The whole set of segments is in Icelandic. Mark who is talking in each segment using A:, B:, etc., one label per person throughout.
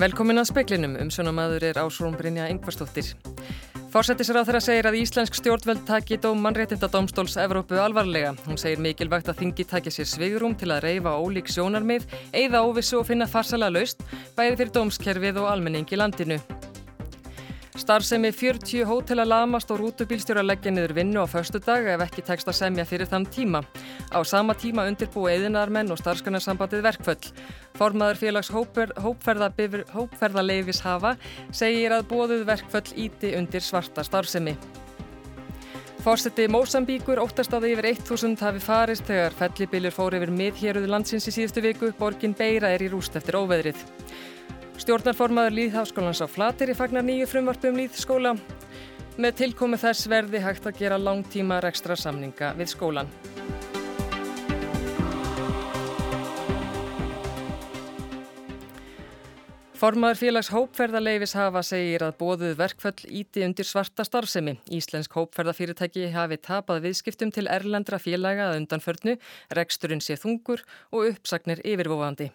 A: Velkomin að speklinum, umsjónamaður er Ásrún Brynja Engvarstóttir. Fórsættisráð þeirra segir að Íslensk stjórnveld taki dóm mannréttindadómstóls Evrópu alvarlega. Hún segir mikilvægt að þingi takja sér svigurum til að reyfa ólík sjónarmið, eigða óvissu og finna farsala laust, bæði fyrir dómskerfið og almenning í landinu. Starfsemi 40 hótela lamast og rútubílstjóra leggja niður vinnu á förstu dag ef ekki tekst að semja fyrir þann tíma. Á sama tíma undirbúi eðinarmenn og starfskannarsambandið verkföll. Formaður félags hópferðaleifis hafa segir að bóðuð verkföll íti undir svarta starfsemi. Fórseti Mósambíkur óttast að yfir 1000 hafi farist þegar fellibiljur fór yfir miðhéruðu landsins í síðustu viku. Borgin Beira er í rúst eftir óveðrið. Stjórnarformaður Líðháskólans á Flateri fagnar nýju frumvarpu um Líðskóla. Með tilkomi þess verði hægt að gera langtíma rekstra samninga við skólan. Formaður félags hópferðarleifis hafa segir að bóðuð verkföll íti undir svarta starfsemi. Íslensk hópferðarfyrirtæki hafi tapað viðskiptum til erlendra félaga að undanförnu, reksturinn sé þungur og uppsagnir yfirvofandi.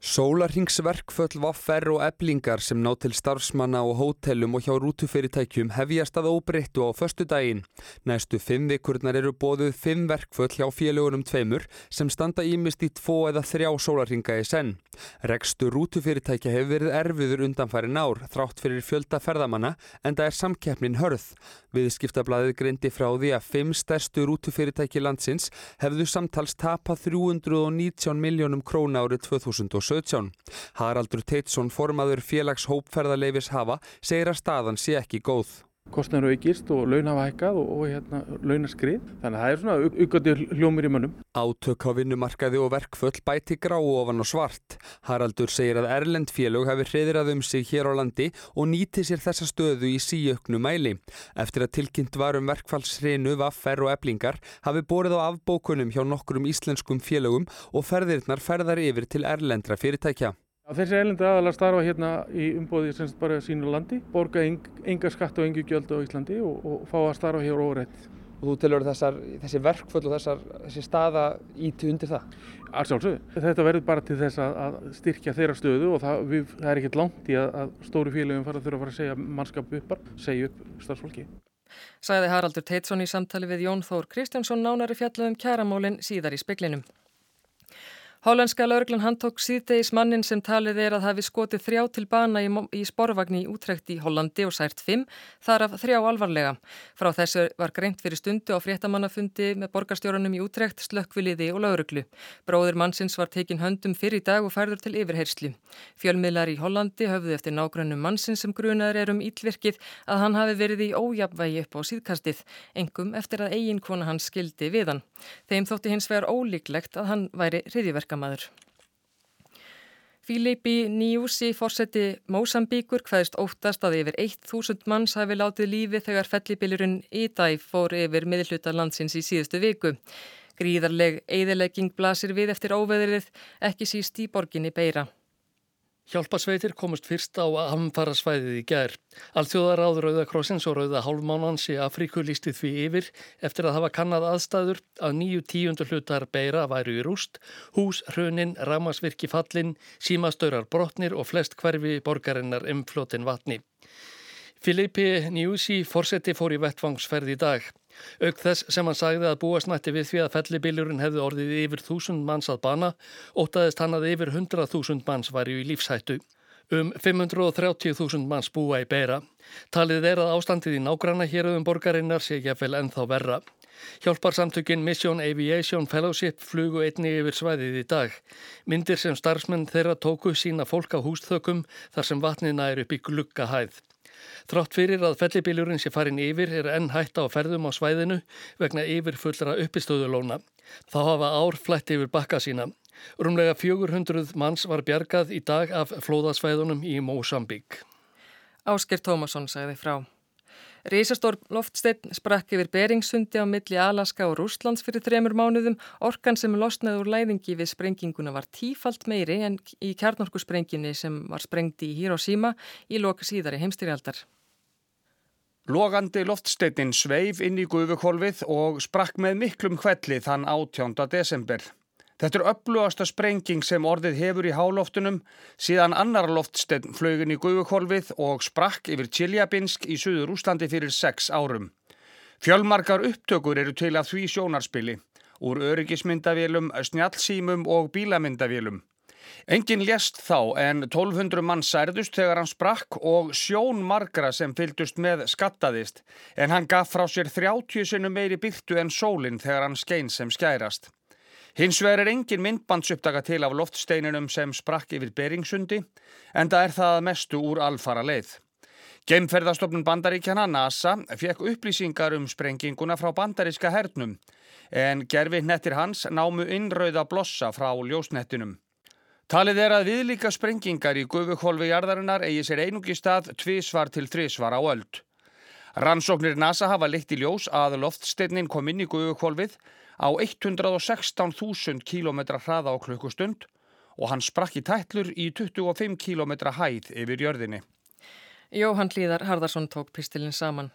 B: Sólarhingsverkföll vaffer og eblingar sem ná til starfsmanna og hótelum og hjá rútufyrirtækjum hefjast að óbreyttu á förstu daginn. Næstu fimm vikurnar eru bóðuð fimm verkföll hjá félagunum tveimur sem standa ímist í tvo eða þrjá sólarhinga í senn. Rekstu rútufyrirtækja hefur verið erfiður undanfæri nár þrátt fyrir fjölda ferðamanna en það er samkeppnin hörð. Viðskiptablaðið greindi frá því að fimm stærstu rútufyrirtæki landsins hefðu samtals tapað 319 miljónum króna árið 2017. 2017. Haraldur Teitsson, formaður félags hópferðarleifis hafa, segir að staðan sé ekki góð.
C: Kostnæður aukist og laun hafa hækkað og, og hérna, launaskrið. Þannig að það er svona aukandi hljómir í mönnum.
B: Átök á vinnumarkaði og verkföll bæti grá ofan og svart. Haraldur segir að Erlend félög hafi hreðirað um sig hér á landi og nýti sér þessa stöðu í síöknu mæli. Eftir að tilkynnt varum verkfallsreinu, vaffer og eblingar hafi borið á afbókunum hjá nokkrum íslenskum félögum og ferðirnar ferðar yfir til Erlendra fyrirtækja.
C: Þessi eilendi aðalega starfa hérna í umbóði semst bara sínu landi, borga enga skatt og engu gjöld á Íslandi og, og fá að starfa hér óreitt.
B: Og þú telur þessar, þessi verkföll og þessar, þessi staða íti undir það?
C: Allsálsög. Þetta verður bara til þess að, að styrkja þeirra stöðu og það, við, það er ekkert langt í að, að stóru félagum fara að þurfa að fara að segja mannskap uppar, segja upp starfsfólki.
A: Sæði Haraldur Teitsson í samtali við Jón Þór Kristjánsson nánari fjallum kjaramólin síðar í speklinum. Hollandska lauruglan handtók síðdeis mannin sem talið er að hafi skotið þrjá til bana í, í sporvagni útrekt í Hollandi og sært fimm, þar af þrjá alvarlega. Frá þessu var greint fyrir stundu á fréttamannafundi með borgarstjórunum í útrekt, slökkviliði og lauruglu. Bróður mannsins var tekin höndum fyrir dag og færður til yfirherslu. Fjölmiðlar í Hollandi höfðu eftir nágrannum mannsins sem grunaður er um ílvirkið að hann hafi verið í ójabvægi upp á síðkastið, engum eftir að eiginkona hans skildi við hann. Þeim þótti hins vegar ólíklegt að hann væri hriðiverk verkamaður. Filipi Niusi, fórseti Mósambíkur, hvaðist óttast að yfir 1000 manns hafi látið lífi þegar fellibilurinn Idai fór yfir miðluta landsins í síðustu viku. Gríðarleg eðilegging blasir við eftir óveðrið, ekki síst í borginni Beira.
D: Hjálpasveitir komust fyrst á hamfarasvæðið í gær. Alþjóðaráður Rauðakrossins og Rauða Hálfmánans í Afríku lísti því yfir eftir að hafa kannad aðstæður að nýju tíundu hlutar beira væru í rúst, hús, hrunin, ramasvirki fallin, símastörar brotnir og flest hverfi borgarinnar umflotin vatni. Filipi Njúsi fórseti fór í vettvangsferð í dag. Auk þess sem hann sagði að búastnætti við því að fellibiljurinn hefði orðið yfir þúsund manns að bana, ótaðist hann að yfir hundrað þúsund manns væri í lífshættu. Um 530.000 manns búa í beira. Talið er að ástandið í nágranna hér um borgarinnar sé jáfnvel ennþá verra. Hjálparsamtökin Mission Aviation Fellowship flugu einni yfir svæðið í dag. Myndir sem starfsmenn þeirra tóku sína fólk á húsþökum þar sem vatnina er upp í glugga hæð. Þrátt fyrir að fellibiljurinn sé farin yfir er enn hætta á ferðum á svæðinu vegna yfirfullra uppistöðulóna. Þá hafa ár flætt yfir bakka sína. Rúmlega 400 manns var bjargað í dag af flóðasvæðunum í Mósambík.
A: Ásker Tómasson sagði frá. Rísastór loftsteinn sprakk yfir Beringsundi á milli Alaska og Rúslands fyrir þremur mánuðum. Orkan sem losnaði úr læðingi við sprenginguna var tífalt meiri en í kjarnorkusprenginni sem var sprengdi í Hiroshima í loka síðari heimstyrjaldar.
E: Logandi loftsteinn sveif inn í guðukolvið og sprakk með miklum hvelli þann 18. desember. Þetta er upplugasta sprenging sem orðið hefur í háloftunum síðan annar loftsteinn flögin í Guðukolvið og sprakk yfir Tjeljabinsk í Suður Úslandi fyrir sex árum. Fjölmarkar upptökur eru til að því sjónarspili úr öryggismyndavélum, snjálfsímum og bílamyndavélum. Engin lést þá en 1200 mann særðust þegar hann sprakk og sjón margra sem fyldust með skattaðist en hann gaf frá sér 30 sinnum meiri byrtu en sólinn þegar hann skein sem skærast. Hins vegar er engin myndbandsupptaka til af loftsteininum sem sprakk yfir Beringsundi en það er það mestu úr alfara leið. Geimferðarstofnun bandaríkjana NASA fekk upplýsingar um sprenginguna frá bandaríska hernum en gerfi nettir hans námu innrauða blossa frá ljósnettinum. Talið er að viðlíka sprengingar í gufuhólfi jarðarinnar eigi sér einungi stað tvísvar til þrísvar á öld. Rannsóknir NASA hafa leitt í ljós að loftsteinnin kom inn í gufuhólfið á 116.000 km hraða á klukkustund og hann sprakk í tætlur í 25 km hæð yfir jörðinni.
A: Jóhann Hlíðar Harðarsson tók pistilinn saman.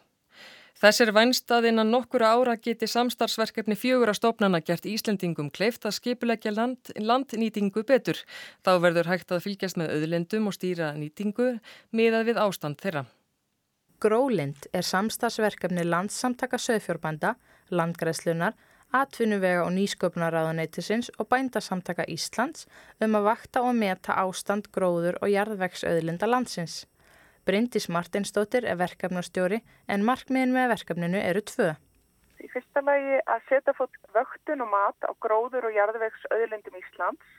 A: Þessir vænstað innan nokkura ára geti samstarfsverkefni fjögur að stopnana gert Íslendingum kleift að skipulegja land, landnýtingu betur. Þá verður hægt að fylgjast með auðlendum og stýra nýtingu miðað við ástand þeirra.
F: Grólind er samstarfsverkefni landsamtaka söðfjórbanda, landgræslunar, atvinnuvega og nýsköpunarraðuneytisins og bændasamtaka Íslands um að vakta og meta ástand, gróður og jarðvegsauðlinda landsins. Bryndis Martinsdóttir er verkefnastjóri en markmiðin með verkefninu eru tvö.
G: Í fyrsta lagi að setja fótt vöktun og mat á gróður og jarðvegsauðlindum Íslands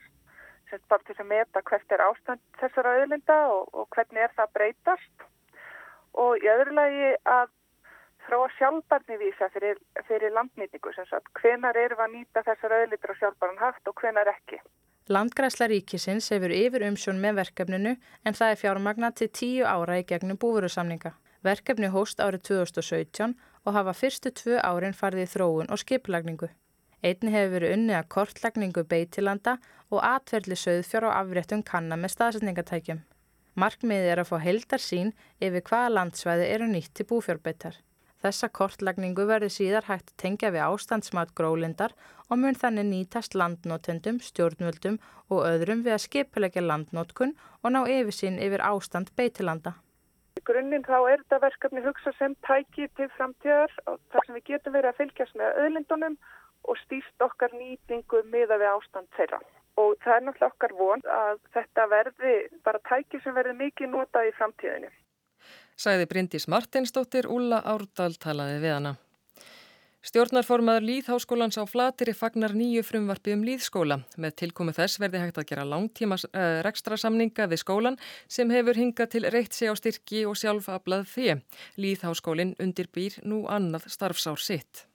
G: sem bara til að meta hvert er ástand þessara auðlinda og, og hvernig er það breytast og í öðru lagi að þróa sjálfbarni vísa fyrir, fyrir landnýtingu sem sagt hvenar eru að nýta þessar auðlindur á sjálfbarn haft og hvenar ekki.
F: Landgræsla ríkisins hefur yfir umsjón með verkefninu en það er fjármagna til tíu ára í gegnum búverusamninga. Verkefni hóst árið 2017 og hafa fyrstu tvö árin farið í þróun og skiplagningu. Einni hefur verið unnið að kortlagningu beitilanda og atverðli söðfjár á afréttum kanna með staðsetningatækjum. Markmiðið er að fá heldar sín yfir hvaða landsvæði eru nýtt til búfjárbeitar. Þessa kortlagningu verður síðar hægt tengja við ástandsmat gróðlindar og mun þannig nýtast landnótendum, stjórnvöldum og öðrum við að skipilegja landnótkun og ná yfirsinn yfir ástand beitilanda.
G: Í grunninn þá er þetta verkefni hugsa sem tæki til framtíðar og þar sem við getum verið að fylgjast með öðlindunum og stýst okkar nýtingu miða við ástand þeirra. Og það er náttúrulega okkar von að þetta verði bara tæki sem verði mikið notað í framtíðinni
A: sagði Bryndís Martinsdóttir, Úla Árdal talaði við hana. Stjórnarformaður Líðháskólans á Flatiri fagnar nýju frumvarfi um Líðskóla. Með tilkomi þess verði hægt að gera langtíma uh, eh, rekstra samninga við skólan sem hefur hingað til reitt sig á styrki og sjálfaflað því. Líðháskólinn undirbýr nú annað starfsár sitt.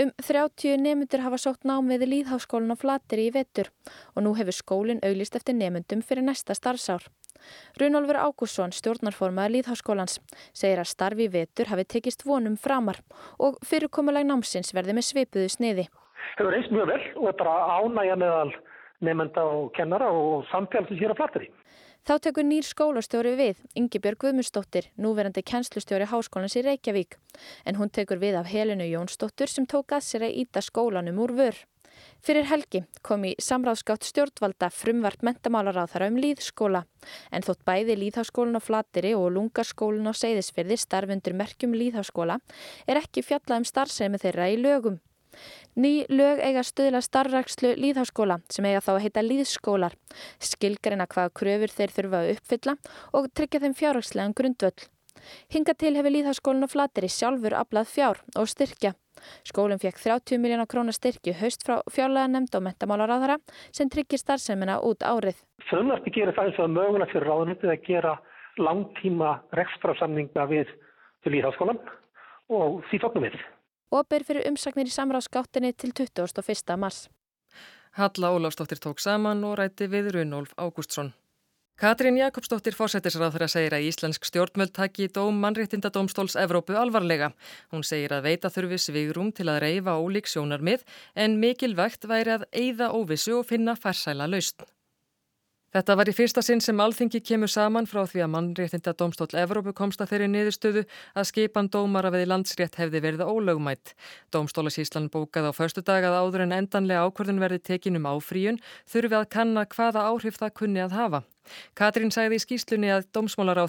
H: Um 30 nefnundur hafa sótt námið í Líðháskólan á Flatiri í vettur og nú hefur skólinn auglist eftir nefnundum fyrir næsta starfsár. Runolfur Ágússon, stjórnarformaður Líðháskólans, segir að starfi vetur hafi tekist vonum framar og fyrirkomuleg námsins verði með svipuðu sniði.
I: Það hefur reist mjög vel og er bara ánægja meðal nefnda og kennara og samfélsins hér á flatteri.
H: Þá tekur nýr skólastjóri við, Yngibjörg Guðmundsdóttir, núverandi kennslustjóri háskólans í Reykjavík, en hún tekur við af Helinu Jónsdóttur sem tók að sér að íta skólanum úr vör. Fyrir helgi kom í samráðskátt stjórnvalda frumvart mentamálaráðara um líðskóla en þótt bæði líðháskólin á Flateri og lungarskólin á Seyðisfyrði starfundur merkjum líðháskóla er ekki fjallað um starfsemi þeirra í lögum. Ný lög eiga stuðla starfrækslu líðháskóla sem eiga þá að heita líðskólar, skilgarina hvaða kröfur þeir þurfa að uppfylla og tryggja þeim fjárhagslegan grundvöll. Hinga til hefur líðháskólin á Flateri sjálfur aflað fjár og styrkja. Skólinn fekk 30 miljónar krónar styrki haust frá fjárlega nefnd og mentamálaráðara sem tryggir starfsemina út árið.
I: Frumvarti gerir það eins og mögulegt fyrir ráðunitið að gera langtíma rekstrafsamninga við líðháskólan og því fóknum við.
H: Og ber fyrir umsagnir í samráðskáttinni til 21. mars.
A: Halla Ólafsdóttir tók saman og rætti við Runolf Ágústsson. Katrín Jakobsdóttir fósættisráður að segja að Íslensk stjórnmöld taki dóm mannréttindadómstóls Evrópu alvarlega. Hún segir að veita þurfi svigrum til að reyfa ólík sjónarmið en mikilvægt væri að eigða óvissu og finna farsæla laust. Þetta var í fyrsta sinn sem alþingi kemur saman frá því að mannréttinda domstól Evrópu komst að þeirri niðurstöðu að skipan dómara við landsrétt hefði verið ólögumætt. Dómstólasíslan bókaði á förstu dag að áður en endanlega ákvörðun verði tekinum áfríun þurfi að kanna hvaða áhrif það kunni að hafa. Katrín sagði í skýslunni að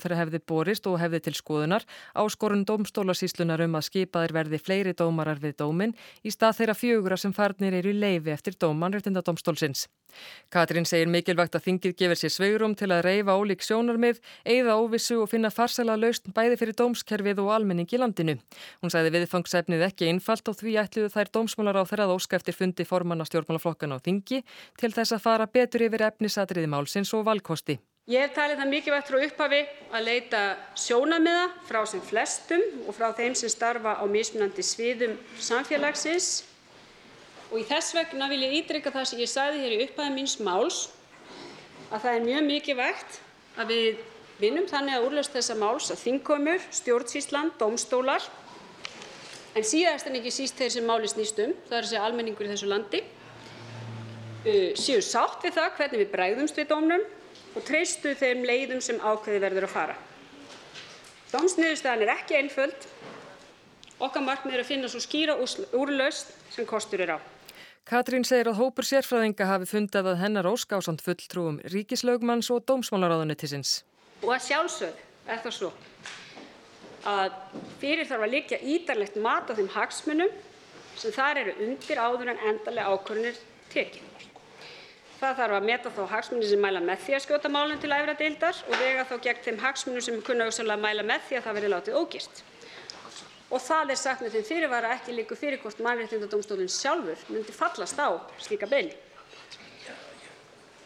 A: þeirra hefði borist og hefði til skoðunar áskorun dómstólasíslunar um að skipaðir verði fleiri dómarar við dómin í stað þeirra fjögura sem farnir eru í leifi eftir dómanréttinda dómstólsins. Katrín segir mikilvægt að þingið gefur sér sveirum til að reyfa ólík sjónarmið, eigða óvissu og finna farsala laust bæði fyrir dómskerfið og almenning í landinu. Hún sagði viðfangsefnið ekki einfalt og því ætluðu þær dómsmálar á þeirra óska eftir fundi formanna stjórnmálaflokkan á þingi til þess að fara betur yfir efnisatriði málsins og valkosti.
J: Ég hef talið það mikilvægt frá upphafi að leita sjónamiða frá sem flestum og frá þeim sem starfa á mismunandi sviðum samfélagsins. Og í þess vegna vil ég ítrykka það sem ég sagði hér í upphæði míns máls að það er mjög mikilvægt að við vinnum þannig að úrlaust þessa máls að þingkomur, stjórnsýslan, domstólar en síðast en ekki síst þeir sem máli snýst um, það er segja almenningur í þessu landi, uh, séu sátt við það hvernig við bregðumst við dómnum og treystu þeim leiðum sem ákveði verður að fara. Dómsniðurstaðan er ekki einföld. Okkar markmið er að finna svo skýra úrlaust sem kostur er á.
A: Katrín segir að hópur sérfræðinga hafi fundið að hennar óskásand fulltrúum ríkislaugmanns og dómsmálaráðunnitisins.
J: Og að sjálfsögð er það svo að fyrir þarf að liggja ídarlegt mat á þeim hagsmunum sem þar eru undir áður en endalega ákvörðunir tekið. Það þarf að meta þá hagsmunni sem mæla með því að skjóta málum til æfra deildar og vega þá gegn þeim hagsmunum sem kunna auðvitað mæla með því að það verði látið ógirt og það er sagt með þeim fyrirvara ekki liggur fyrir hvort Mannréttindadómstólinn sjálfur myndi fallast á slíka beiðni.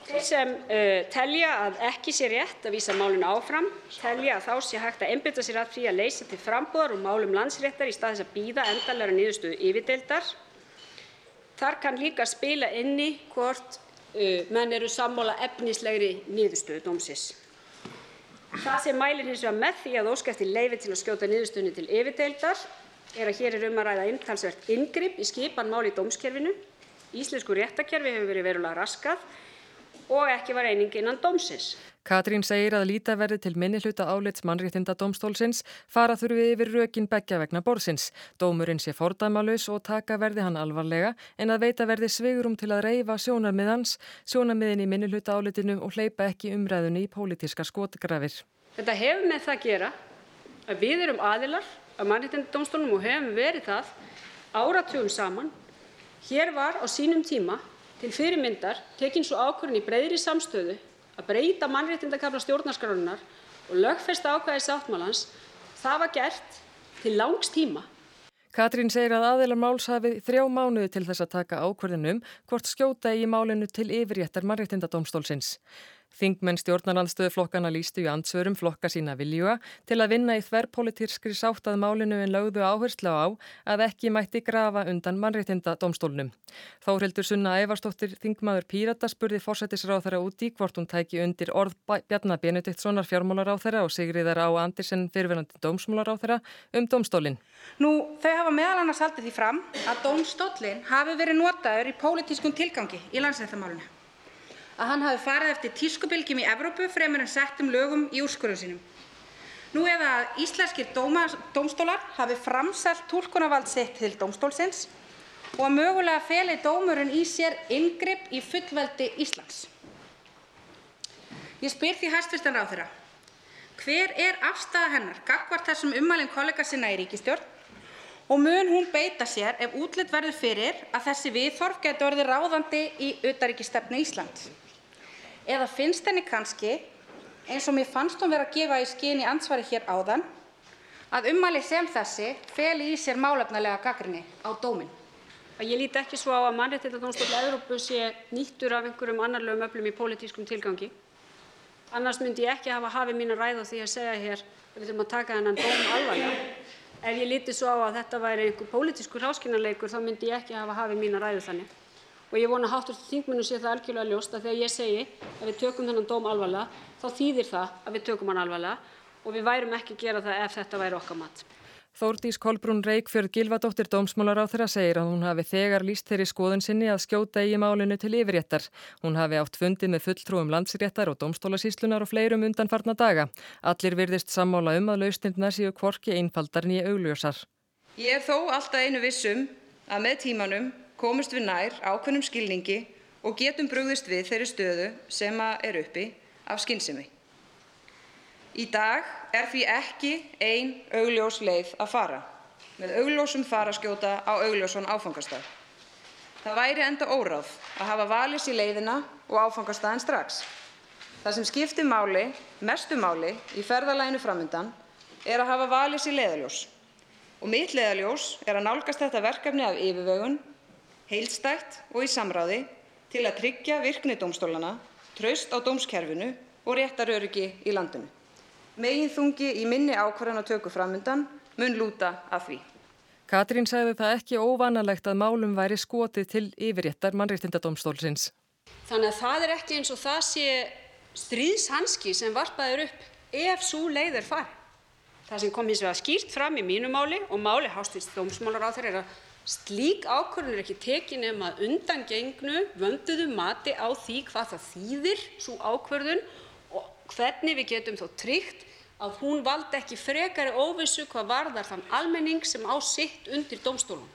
J: Þeir sem uh, telja að ekki sé rétt að vísa málinu áfram telja að þá sé hægt að einbeita sér að því að leysa til frambúðar úr málum landsréttar í stað þess að bíða endanlegra niðurstöðu yfirdeildar. Þar kann líka spila inni hvort menn eru sammála efnislegri niðurstöðu dómsins. Það sem mælir hins vegar með því að óska eftir leyfi til að skjóta niðurstöðunni til yfirdeildar er að hér er um að ræða umtalsvert inngrip í skipan mála í dómskerfinu. Íslensku réttarkerfi hefur verið verulega raskað og ekki var eining innan dómsins.
A: Katrín segir að líta verði til minni hluta álits mannréttinda dómstólsins fara þurfi yfir rökin begja vegna borðsins. Dómurinn sé fordæmalus og taka verði hann alvarlega en að veita verði svigurum til að reyfa sjónarmiðans, sjónarmiðin í minni hluta álitinu og hleypa ekki umræðunni í pólitíska skotgrafir.
J: Þetta hefur með það að gera að við erum aðilar að mannréttinda dómstólunum og hefum verið það áratugum saman. Hér var á sínum tíma til fyrirmyndar tekinn svo ákvörðin í breyðri samstöðu að breyta mannréttindakafla stjórnarskrárinnar og lögfesta ákvæði sáttmálans, það var gert til langs tíma.
A: Katrín segir að aðeinar máls hafi þrjá mánuði til þess að taka ákverðinum hvort skjóta í málinu til yfirréttar mannréttindadómstólsins. Þingmenn stjórnarandstöðuflokkana lístu í ansvörum flokka sína viljuga til að vinna í þverrpolitískri sátt að málinu en lögðu áherslu á að ekki mætti grafa undan mannréttinda domstólnum. Þórildur Sunna Ævarstóttir Þingmaður Pírata spurði fórsættisráð þeirra úti hvort hún tæki undir orð Bjarnar Benediktssonar fjármálaráð þeirra og Sigriðar á Andersen fyrirverandi dómsmálaráð þeirra um domstólinn.
K: Nú, þau hafa meðal annars haldið því fram að domstólinn hafi verið notaður í pólitískum tilgangi í landsættamálinu að hann hafi farið eftir tískubylgjum í Evrópu fremur en settum lögum í úrskurðum sínum. Nú eða að íslenskir dómstólar hafi framselt tólkunarvald sitt til dómstólsins og að mögulega feli dómurinn í sér yngripp í fullveldi Íslands. Ég spyr því hæstvirtan ráð þeirra, hver er afstæða hennar gagvart þessum ummælinn kollega sinna í ríkistjórn og mun hún beita sér ef útlitt verður fyrir að þessi viðhorf getur orðið ráðandi í utaríkistefnu Íslands? Eða finnst henni kannski, eins og mér fannst hún vera að gefa í skyn í ansvari hér áðan, að ummæli sem þessi feli í sér málefnalega gaggrinni á dómin?
J: Ég líti ekki svo á að Mannréttindadómstóll Evrópu sé nýttur af einhverjum annarlegum öflum í pólitískum tilgangi. Annars myndi ég ekki hafa hafið mín að ræða því að segja hér við þurfum að taka þennan dóm alvarlega. Ef ég líti svo á að þetta væri einhver pólitískur hráskinnarleikur þá myndi ég ekki hafa hafið mín að ræða þannig og ég vona að hv. þingmönnum sé það algjörlega ljóst að þegar ég segi að við tökum þennan dóm alvarlega þá þýðir það að við tökum hann alvarlega og við værum ekki að gera það ef þetta væri okkar mat.
A: Þórdís Kolbrún Reykjörð Gilvadóttir dómsmálar á þeirra segir að hún hafi þegar líst þeirri skoðun sinni að skjóta í málinu til yfirréttar. Hún hafi átt fundið með fulltrúum landsréttar og dómstólasíslunar og fleirum undanfarna daga. Allir virðist sammála um að lausnindna séu kvorki einfaldar nýja augljósar.
L: Ég er þó alltaf einu vissum að með tímanum komist við nær ákveðnum skilningi og getum brugðist við þeirri stöðu sem er uppi af skynsemi. Í dag er því ekki ein augljós leið að fara með augljósum faraskjóta á augljósan áfangastað. Það væri enda óráð að hafa valis í leiðina og áfangastaðin strax. Það sem skiptir máli, mestu máli í ferðalæginu framöndan er að hafa valis í leiðaljós. Og mitt leiðaljós er að nálgast þetta verkefni af yfirvögun, heilstætt og í samráði til að tryggja virkni dómstólana, traust á dómskerfinu og réttaröryggi í landinu. Megin þungi í minni ákvarðanatöku framöndan mun lúta af því.
A: Katrín sagði það ekki óvanalegt að málum væri skotið til yfirréttar mannreittindadómstólsins.
J: Þannig að það er ekki eins og það sé stríðshanski sem varpaður upp ef svo leið er farið. Það sem kom hins vegar skýrt fram í mínu máli og máli hástýrst dómsmálar á þeirra er að slík ákvörðun er ekki tekin um að undangengnu vönduðu mati á því hvað það þýðir svo ákvörðun hvernig við getum þó tryggt að hún valdi ekki frekari óvissu hvað varðar þann almenning sem á sitt undir dómstólum.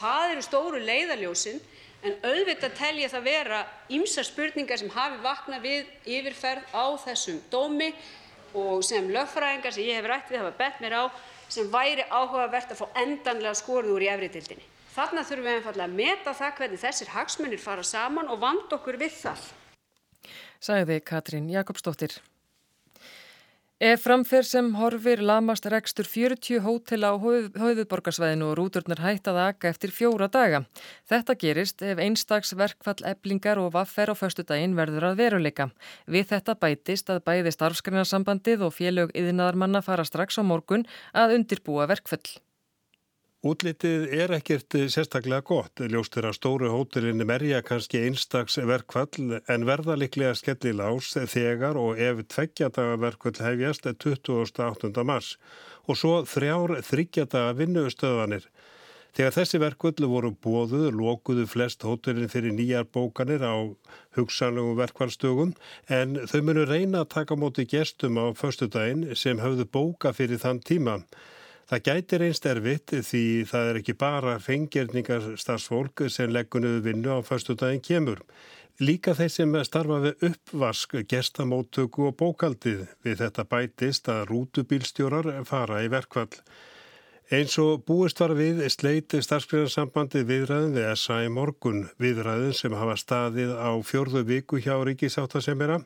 J: Það eru stóru leiðaljósin en auðvitað tel ég það vera ýmsar spurningar sem hafi vaknað við yfirferð á þessum dómi og sem lögfræðingar sem ég hef rætt við hafa bett mér á sem væri áhugavert að fá endanlega skorið úr í efri dildinni. Þarna þurfum við einfallega að meta það hvernig þessir hagsmunir fara saman og vanda okkur við það
A: sagði Katrín Jakobsdóttir. Ef framferð sem horfir lamast rekstur 40 hótela á höfuborgarsvæðinu og rúturnar hættað akka eftir fjóra daga. Þetta gerist ef einstags verkfall eblingar og vaffer á förstu daginn verður að veruleika. Við þetta bætist að bæði starfskrænarsambandið og félög yðinaðarmanna fara strax á morgun að undirbúa verkfall.
M: Útlitið er ekkert sérstaklega gott. Ljóstur að stóru hótelinni merja kannski einstags verkfall en verða liklega skelli lás þegar og ef tveggjadaga verkfall hefjast 28. mars og svo þrjár þryggjadaga vinnustöðanir. Þegar þessi verkvöldu voru bóðuð, lókuðu flest hótelin fyrir nýjar bókanir á hugsanlegum verkvælstögum en þau munu reyna að taka móti gestum á förstu daginn sem höfðu bóka fyrir þann tíma. Það gætir einst erfitt því það er ekki bara fengjerningar starfsfólk sem leggunuðu vinnu á förstu daginn kemur. Líka þeir sem starfa við uppvask, gestamóttöku og bókaldið við þetta bætist að rútubílstjórar fara í verkvall. Eins og búist var við sleiti starfsgrænarsambandi viðræðin við SA í morgun, viðræðin sem hafa staðið á fjörðu viku hjá Ríkisáttasemjara,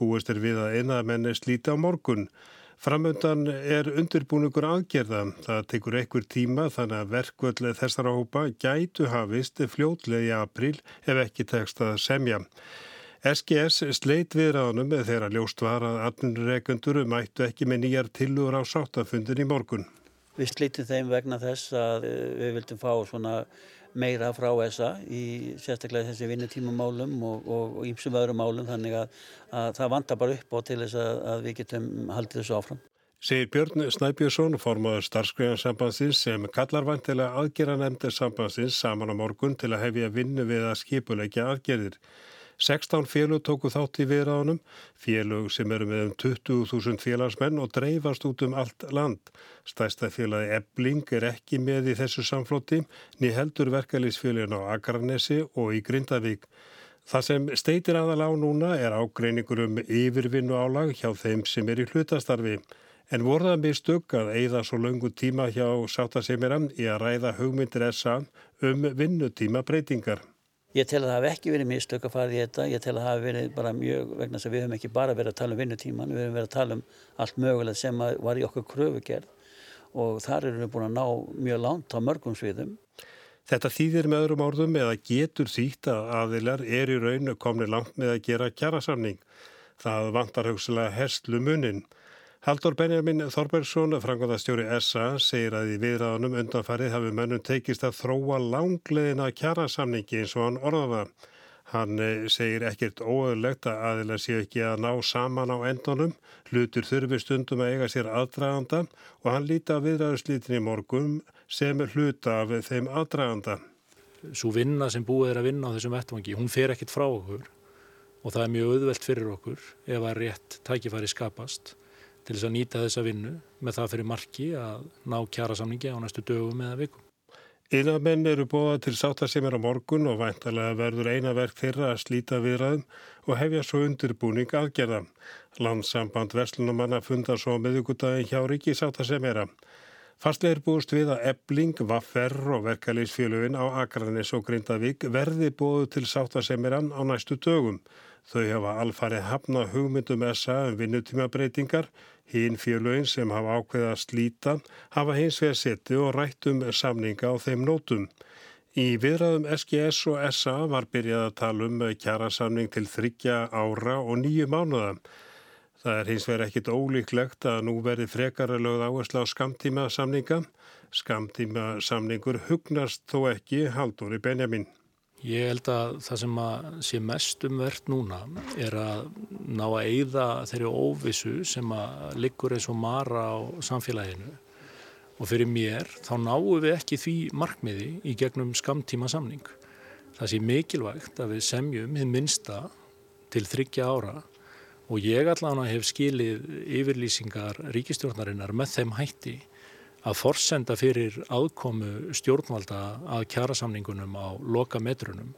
M: búist er við að eina menni slíti á morgun. Framöndan er undirbúningur aðgerða. Það tekur einhver tíma þannig að verkvöld þessara hópa gætu hafist fljótlega í april ef ekki tekst að semja. SGS sleit viðraðunum þegar ljóst var að atvinnureikendur mættu ekki með nýjar tilur á sáttafundin í morgun.
N: Við slítum þeim vegna þess að við vildum fá svona meira frá ESA í sérstaklega þessi vinnutímumálum og ímsum öðrum málum þannig að, að það vantar bara upp á til þess að, að við getum haldið þessu áfram.
M: Segir Björn Snæbjörnsson, formadur starfskræðansambansins sem kallar vantilega aðgerra nefndir sambansins saman á morgun til að hefja vinnu við að skipulegja aðgerðir. 16 félug tóku þátt í viðræðunum, félug sem eru með um 20.000 félagsmenn og dreifast út um allt land. Stæsta félagi Ebling er ekki með í þessu samflótti, ný heldur verkalýsfélagin á Akranesi og í Grindavík. Það sem steitir aðal á núna er ágreiningur um yfirvinnu álag hjá þeim sem er í hlutastarfi. En vorðað með stök að eigða svo löngu tíma hjá Sátasemiram í að ræða hugmyndir essa um vinnutíma breytingar.
N: Ég tel að það hef ekki verið mistök að fara í þetta, ég tel að það hef verið bara mjög vegna þess að við höfum ekki bara verið að tala um vinnutíman, við höfum verið að tala um allt mögulegt sem var í okkur kröfugerð og þar erum við búin að ná mjög langt á mörgum sviðum.
M: Þetta þýðir með öðrum orðum eða getur þýtt að aðilar er í raun komni langt með að gera kjærasamning. Það vantar hugsalega herslu munin. Haldur Benjamin Þorbergsson, frangandastjóri SA, segir að í viðræðunum undanfarið hafi mönnum teikist að þróa langleðina kjærasamningi eins og hann orðaða. Hann eh, segir ekkert óöðlegt að aðila sé ekki að ná saman á endunum, hlutur þurfi stundum að eiga sér aðdraganda og hann líti að viðræðuslítin í morgun sem hluta af þeim aðdraganda.
O: Svo vinna sem búið er að vinna á þessum vettvangi, hún fer ekkert frá okkur og það er mjög auðvelt fyrir okkur ef að rétt tækifæri skapast til þess að nýta þessa vinnu með það fyrir marki að ná kjara samningi á næstu dögum eða vikum.
M: Innamenn eru bóða til sáttasemir á morgun og væntalega verður eina verk þeirra að slíta viðræðum og hefja svo undirbúning aðgerða. Landsamband Veslunumanna fundar svo meðugudagin hjá Ríki sáttasemera. Fastlega er búist við að ebling, vaffer og verkalýsfélugin á Akranis og Grindavík verði bóðu til sáttasemeran á næstu dögum. Þau hafa alfarið hafna hugmyndum SA um vinnutímabreitingar Hinn félögin sem hafa ákveða að slíta hafa hins vegar setið og rætt um samninga á þeim nótum. Í viðræðum SGS og SA var byrjað að tala um kjærasamning til þryggja ára og nýju mánuða. Það er hins vegar ekkit ólíklegt að nú verði frekara lögð áherslu á skamtíma samninga. Skamtíma samningur hugnast þó ekki Haldur í Benjamin.
O: Ég held að það sem að sé mest umvert núna er að ná að eigða þeirri óvissu sem að liggur eins og mara á samfélaginu og fyrir mér þá náum við ekki því markmiði í gegnum skamtíma samning. Það sé mikilvægt að við semjum hinn minsta til þryggja ára og ég allavega hef skilið yfirlýsingar ríkistjórnarinnar með þeim hætti að forsenda fyrir aðkomu stjórnvalda að kjærasamningunum á loka metrunum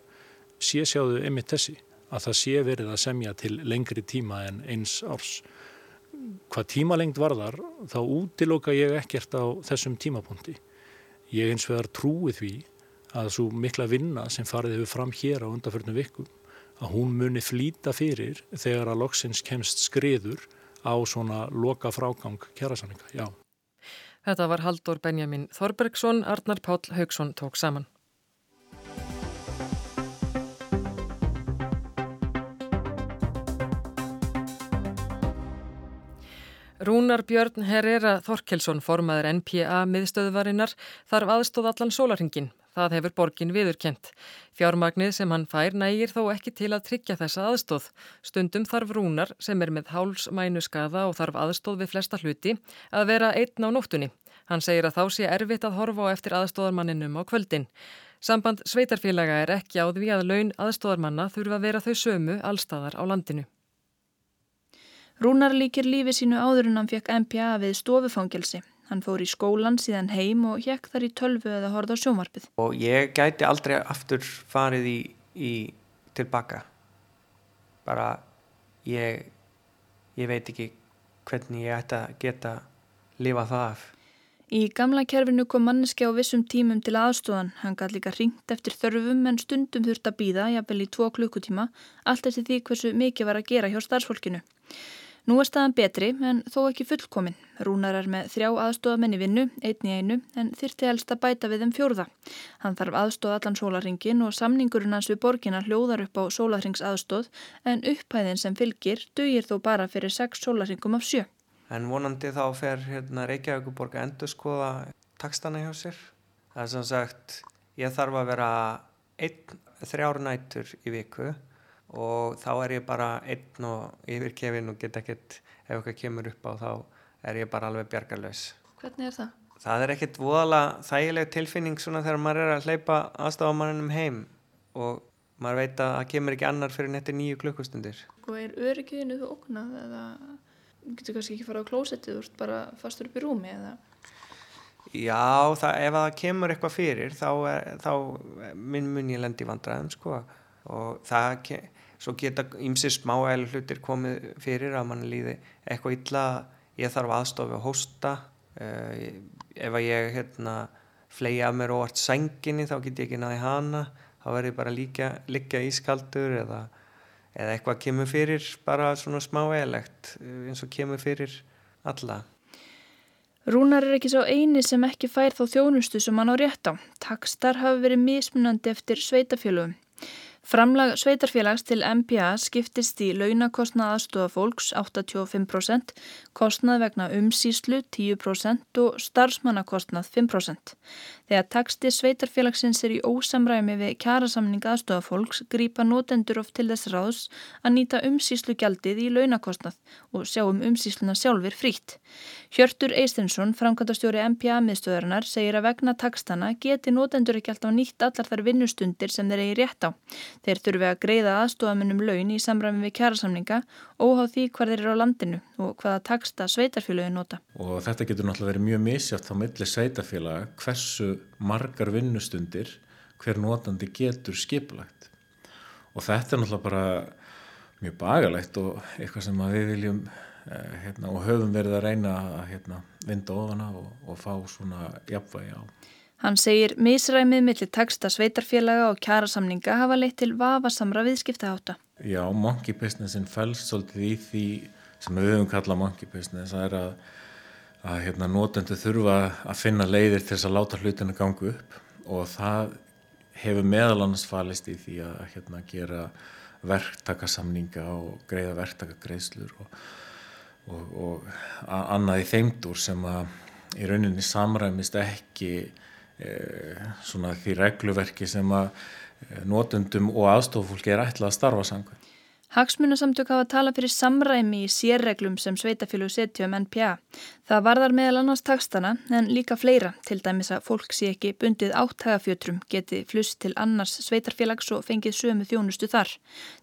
O: sé sjáðu einmitt þessi að það sé verið að semja til lengri tíma en eins árs. Hvað tímalengd varðar þá útiloka ég ekkert á þessum tímapunkti. Ég eins vegar trúi því að svo mikla vinna sem farið hefur fram hér á undarförnum vikum að hún muni flýta fyrir þegar að loksins kemst skriður á svona loka frágang kjærasamninga, já.
A: Þetta var Haldur Benjamin Þorbergsson, Arnar Páll Haugsson tók saman. Rúnar Björn Herrera Þorkelsson, formaður NPA miðstöðuvarinnar, þarf aðstóð allan sólarhingin. Það hefur borgin viðurkent. Fjármagnið sem hann fær nægir þó ekki til að tryggja þessa aðstóð. Stundum þarf rúnar sem er með hálsmænu skaða og þarf aðstóð við flesta hluti að vera einn á nóttunni. Hann segir að þá sé erfitt að horfa á eftir aðstóðarmanninum á kvöldin. Samband sveitarfélaga er ekki á því að laun aðstóðarmanna þurfa að vera þau sömu allstaðar á landinu.
P: Rúnar líkir lífi sínu áður en hann fekk MPA við stofufangelsi. Hann fór í skólan síðan heim og hjekk þar í tölvu eða horða á sjónvarpið.
Q: Og ég gæti aldrei aftur farið í, í tilbaka. Bara ég, ég veit ekki hvernig ég ætti að geta lifað það af.
P: Í gamla kerfinu kom manneski á vissum tímum til aðstofan. Hann gæti líka ringt eftir þörfum en stundum þurft að býða, jafnvel í tvo klukkutíma, allt eftir því hversu mikið var að gera hjá starfsfólkinu. Nú er staðan betri en þó ekki fullkomin. Rúnar er með þrjá aðstofamenn í vinnu, einn í einu, en þyrti helst að bæta við þeim fjórða. Hann þarf aðstof allan sólarringin og samningurinn hans við borgina hljóðar upp á sólarringsaðstof en upphæðin sem fylgir dugir þó bara fyrir sex sólarringum af sjö.
Q: En vonandi þá fer hérna, Reykjavíkuborg að endur skoða takstana hjá sér. Það er sem sagt, ég þarf að vera einn þrjárnætur í viku og þá er ég bara einn og yfirkefin og get ekkert ef eitthvað kemur upp á þá er ég bara alveg bjargarlaus.
P: Hvernig er það?
Q: Það er ekkert voðalega þægileg tilfinning svona þegar maður er að hleypa aðstafamanninum heim og maður veit að það kemur ekki annar fyrir netti nýju klukkustundir.
P: Og er öryggiðinu þú oknað eða getur kannski ekki fara á klósettið úr bara fastur upp í rúmi eða?
Q: Já, það, ef það kemur eitthvað fyrir þá, er, þá mun, mun ég lendi vandræðum sko og það kemur svo geta ymsið smáælu hlutir komið fyrir að mann líði eitthvað illa ég þarf aðstofi að hósta uh, ef að ég hérna, flegi af mér óvart sænginni þá get ég ekki náði hana þá verður ég bara líka, líka ískaldur eða, eða eitthvað kemur fyrir bara svona smáælegt eh, eins og kemur fyrir alla
P: Rúnar er ekki svo eini sem ekki fær þá þjónustu sem hann á rétt á. Takstar hafi verið mismunandi eftir sveitafélögum. Framlag sveitarfélags til MPA skiptist í launakostnað aðstofa fólks 85%, kostnað vegna umsýslu 10% og starfsmannakostnað 5%. Þegar taksti sveitarfélagsins er í ósamræmi við kjærasamning aðstofa fólks grýpa notendur oft til þess ráðs að nýta umsýslu gjaldið í launakostnað og sjá um umsýsluna sjálfur frítt. Hjörtur Eistinsson, framkvæmtastjóri MPA miðstöðarinnar, segir að vegna takstana geti notendur ekki alltaf nýtt allar þar vinnustundir sem þeir eigi rétt á. Þeir þurfi að greiða aðstofamunum laun í samræmi við kjærasamninga óháð því hvar þeir eru á landinu og hvaða taksta sveitarfélögin nota.
R: Og þetta getur náttúrulega verið mjög misjátt á milli sveitarfélaga hversu margar vinnustundir hver notandi getur skipulagt. Og þetta er náttúrulega bara mjög bagalegt og eitthvað sem við viljum eh, hérna, og höfum verið að reyna að hérna, vinda ofana og, og fá svona jafnvægi á.
P: Hann segir misræmið millir taksta sveitarfélaga og kjærasamninga hafa leitt til vafasamra viðskiptaháta.
R: Já, monkey businessin fælst svolítið í því sem við höfum kallað monkey business. Það er að, að hérna, notendu þurfa að finna leiðir til þess að láta hlutinu gangu upp og það hefur meðal annars falist í því að hérna, gera verktakasamninga og greiða verktakagreislur og, og, og annað í þeimdur sem að í rauninni samræmist ekki því regluverki sem að eh, notundum og aðstofufólki er ætlað að starfa samkvæm.
P: Hagsmunasamtök hafa talað fyrir samræmi í sérreglum sem sveitafélag setja um NPA. Það varðar meðal annars takstana en líka fleira, til dæmis að fólk sé ekki bundið áttægafjötrum geti flust til annars sveitarfélags og fengið sömu þjónustu þar.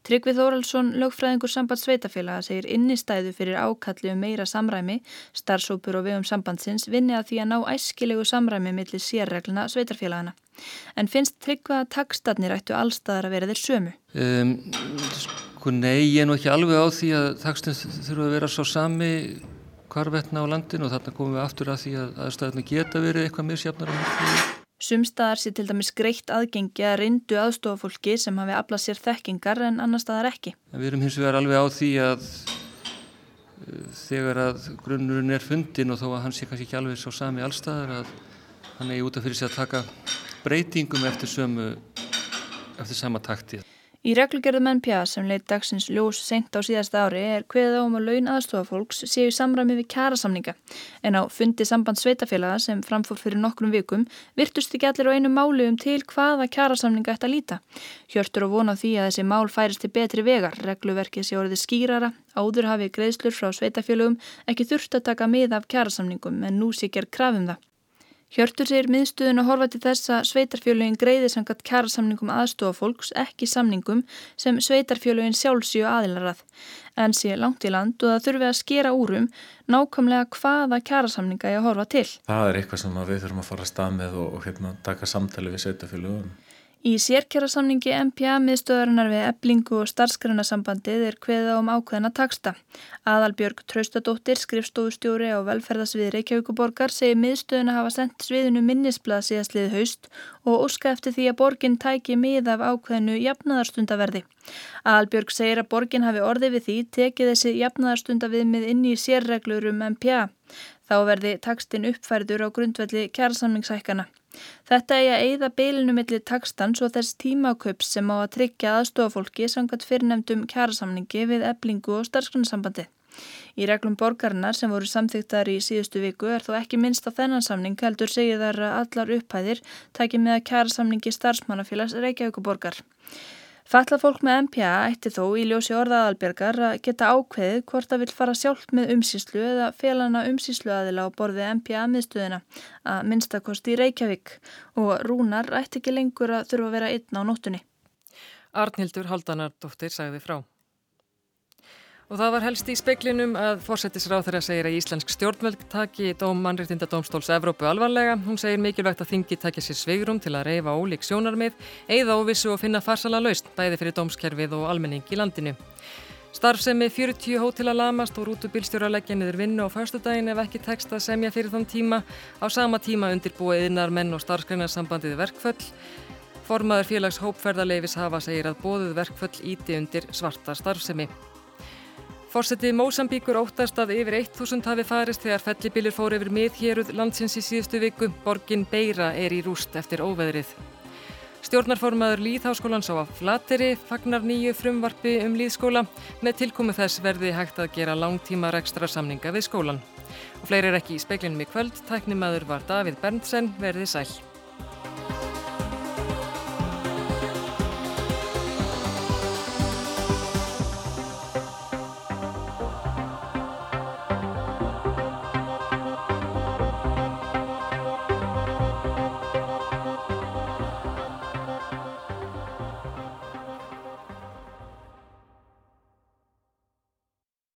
P: Tryggvið Þóraldsson, lögfræðingur samband sveitafélaga, segir innistæðu fyrir ákalli um meira samræmi, starfsópur og vegum sambandsins vinni að því að ná æskilegu samræmi millir sérregluna sveitarfélagana. En finnst tryggvað að takstarnir ættu allstaðar að vera þeir sömu? Um,
S: Sko nei, ég er nú ekki alveg á því að takstin þurfa að vera svo sami hvarvetna á landinu og þarna komum við aftur að því að aðstæðinu geta verið eitthvað misjafnar á mjög.
P: Sumstaðar sé til dæmis greitt aðgengi að reyndu aðstofafólki sem hafi aflað sér þekkingar en annar staðar ekki.
S: Við erum hins vegar alveg á því að uh, þegar að grunnurinn er fundin og þó að hann sé kannski ekki alveg svo sami allstaðar að hann er í útaf fyrir sig að taka breytingum eftir sömu eftir sama taktið.
P: Í reglugerðum NPA sem leitt dagsins ljós sent á síðasta ári er hveða um að laun aðstofafólks séu samræmi við kjærasamninga en á fundi samband sveitafélaga sem framfór fyrir nokkrum vikum virtust ekki allir á einu máli um til hvaða kjærasamninga ætti að líta. Hjörtur og vona því að þessi mál færist til betri vegar, regluverkið sé orðið skýrara, áður hafi greiðslur frá sveitafélagum ekki þurft að taka mið af kjærasamningum en nú sé gerð krafum það. Hjörtur segir miðstöðun að horfa til þess að sveitarfjölugin greiði sangat kjærasamningum aðstofa fólks ekki samningum sem sveitarfjölugin sjálfsíu aðilarað en sé langt í land og það þurfi að skera úrum nákvæmlega hvaða kjærasamninga ég horfa til.
R: Það er eitthvað sem við þurfum að fara að stað með og, og hérna, taka samtali við sveitarfjölugum.
P: Í sérkjærasamningi MPA miðstöðarinnar við eblingu og starfsgrunasambandið er hveða um ákveðina taksta. Aðalbjörg Traustadóttir, skrifstofustjóri á velferðasvið Reykjavíkuborgar, segir miðstöðuna hafa sendt sviðinu minnisblad síðastlið haust og óska eftir því að borgin tæki mið af ákveðinu jafnaðarstundaverði. Aðalbjörg segir að borgin hafi orðið við því tekið þessi jafnaðarstundaviðmið inn í sérreglur um MPA. Þá verði takstinn uppfærður á grundvelli kjærasamningsækana. Þetta er að eigða beilinu millir takstans og þess tímakaups sem á að tryggja aðstofafólki samkvæmt fyrirnemdum kjærasamningi við eblingu og starfsgrunnsambandi. Í reglum borgarinnar sem voru samþygtar í síðustu viku er þó ekki minnst á þennan samning heldur segið þar að allar upphæðir taki með að kjærasamningi starfsmannafélags Reykjavíkuborgar. Falla fólk með MPA ætti þó í ljósi orðaðalbergar að geta ákveðið hvort það vil fara sjálft með umsýslu eða felana umsýslu aðila á borði MPA miðstöðina að minnstakosti í Reykjavík og rúnar ætti ekki lengur að þurfa að vera einn á nóttunni.
A: Arnhildur Haldanardóttir sagði frá. Og það var helst í speklinum að fórsetisráð þeirra segir að Íslensk stjórnveld taki dóm mannreitinda domstóls Evrópu alvarlega. Hún segir mikilvægt að þingi takja sér sveigrum til að reyfa ólík sjónarmið, eigða óvissu og finna farsala laust, bæði fyrir dómskerfið og almenning í landinu. Starfsemi 40 hótela lamast og rútubilstjóra leggja niður vinnu á fyrstudagin ef ekki tekst að semja fyrir þann tíma. Á sama tíma undirbúið innar menn og starfsgreinarsambandiði verkföll. Formaður félags hópferðarleifis hafa segir að bóðuð verkföll íti undir svarta starfsemi. Fórsetið Mósambíkur óttast að yfir 1000 hafi farist þegar fellibilir fór yfir miðhéruð landsins í síðustu viku. Borgin Beira er í rúst eftir óveðrið. Stjórnarformaður Líðháskólans á Flateri fagnar nýju frumvarfi um Líðskóla. Með tilkomu þess verði hægt að gera langtíma rekstra samninga við skólan. Og fleiri er ekki í speiklinum í kvöld. Tæknimaður var Davíð Berntsen, verði sæl.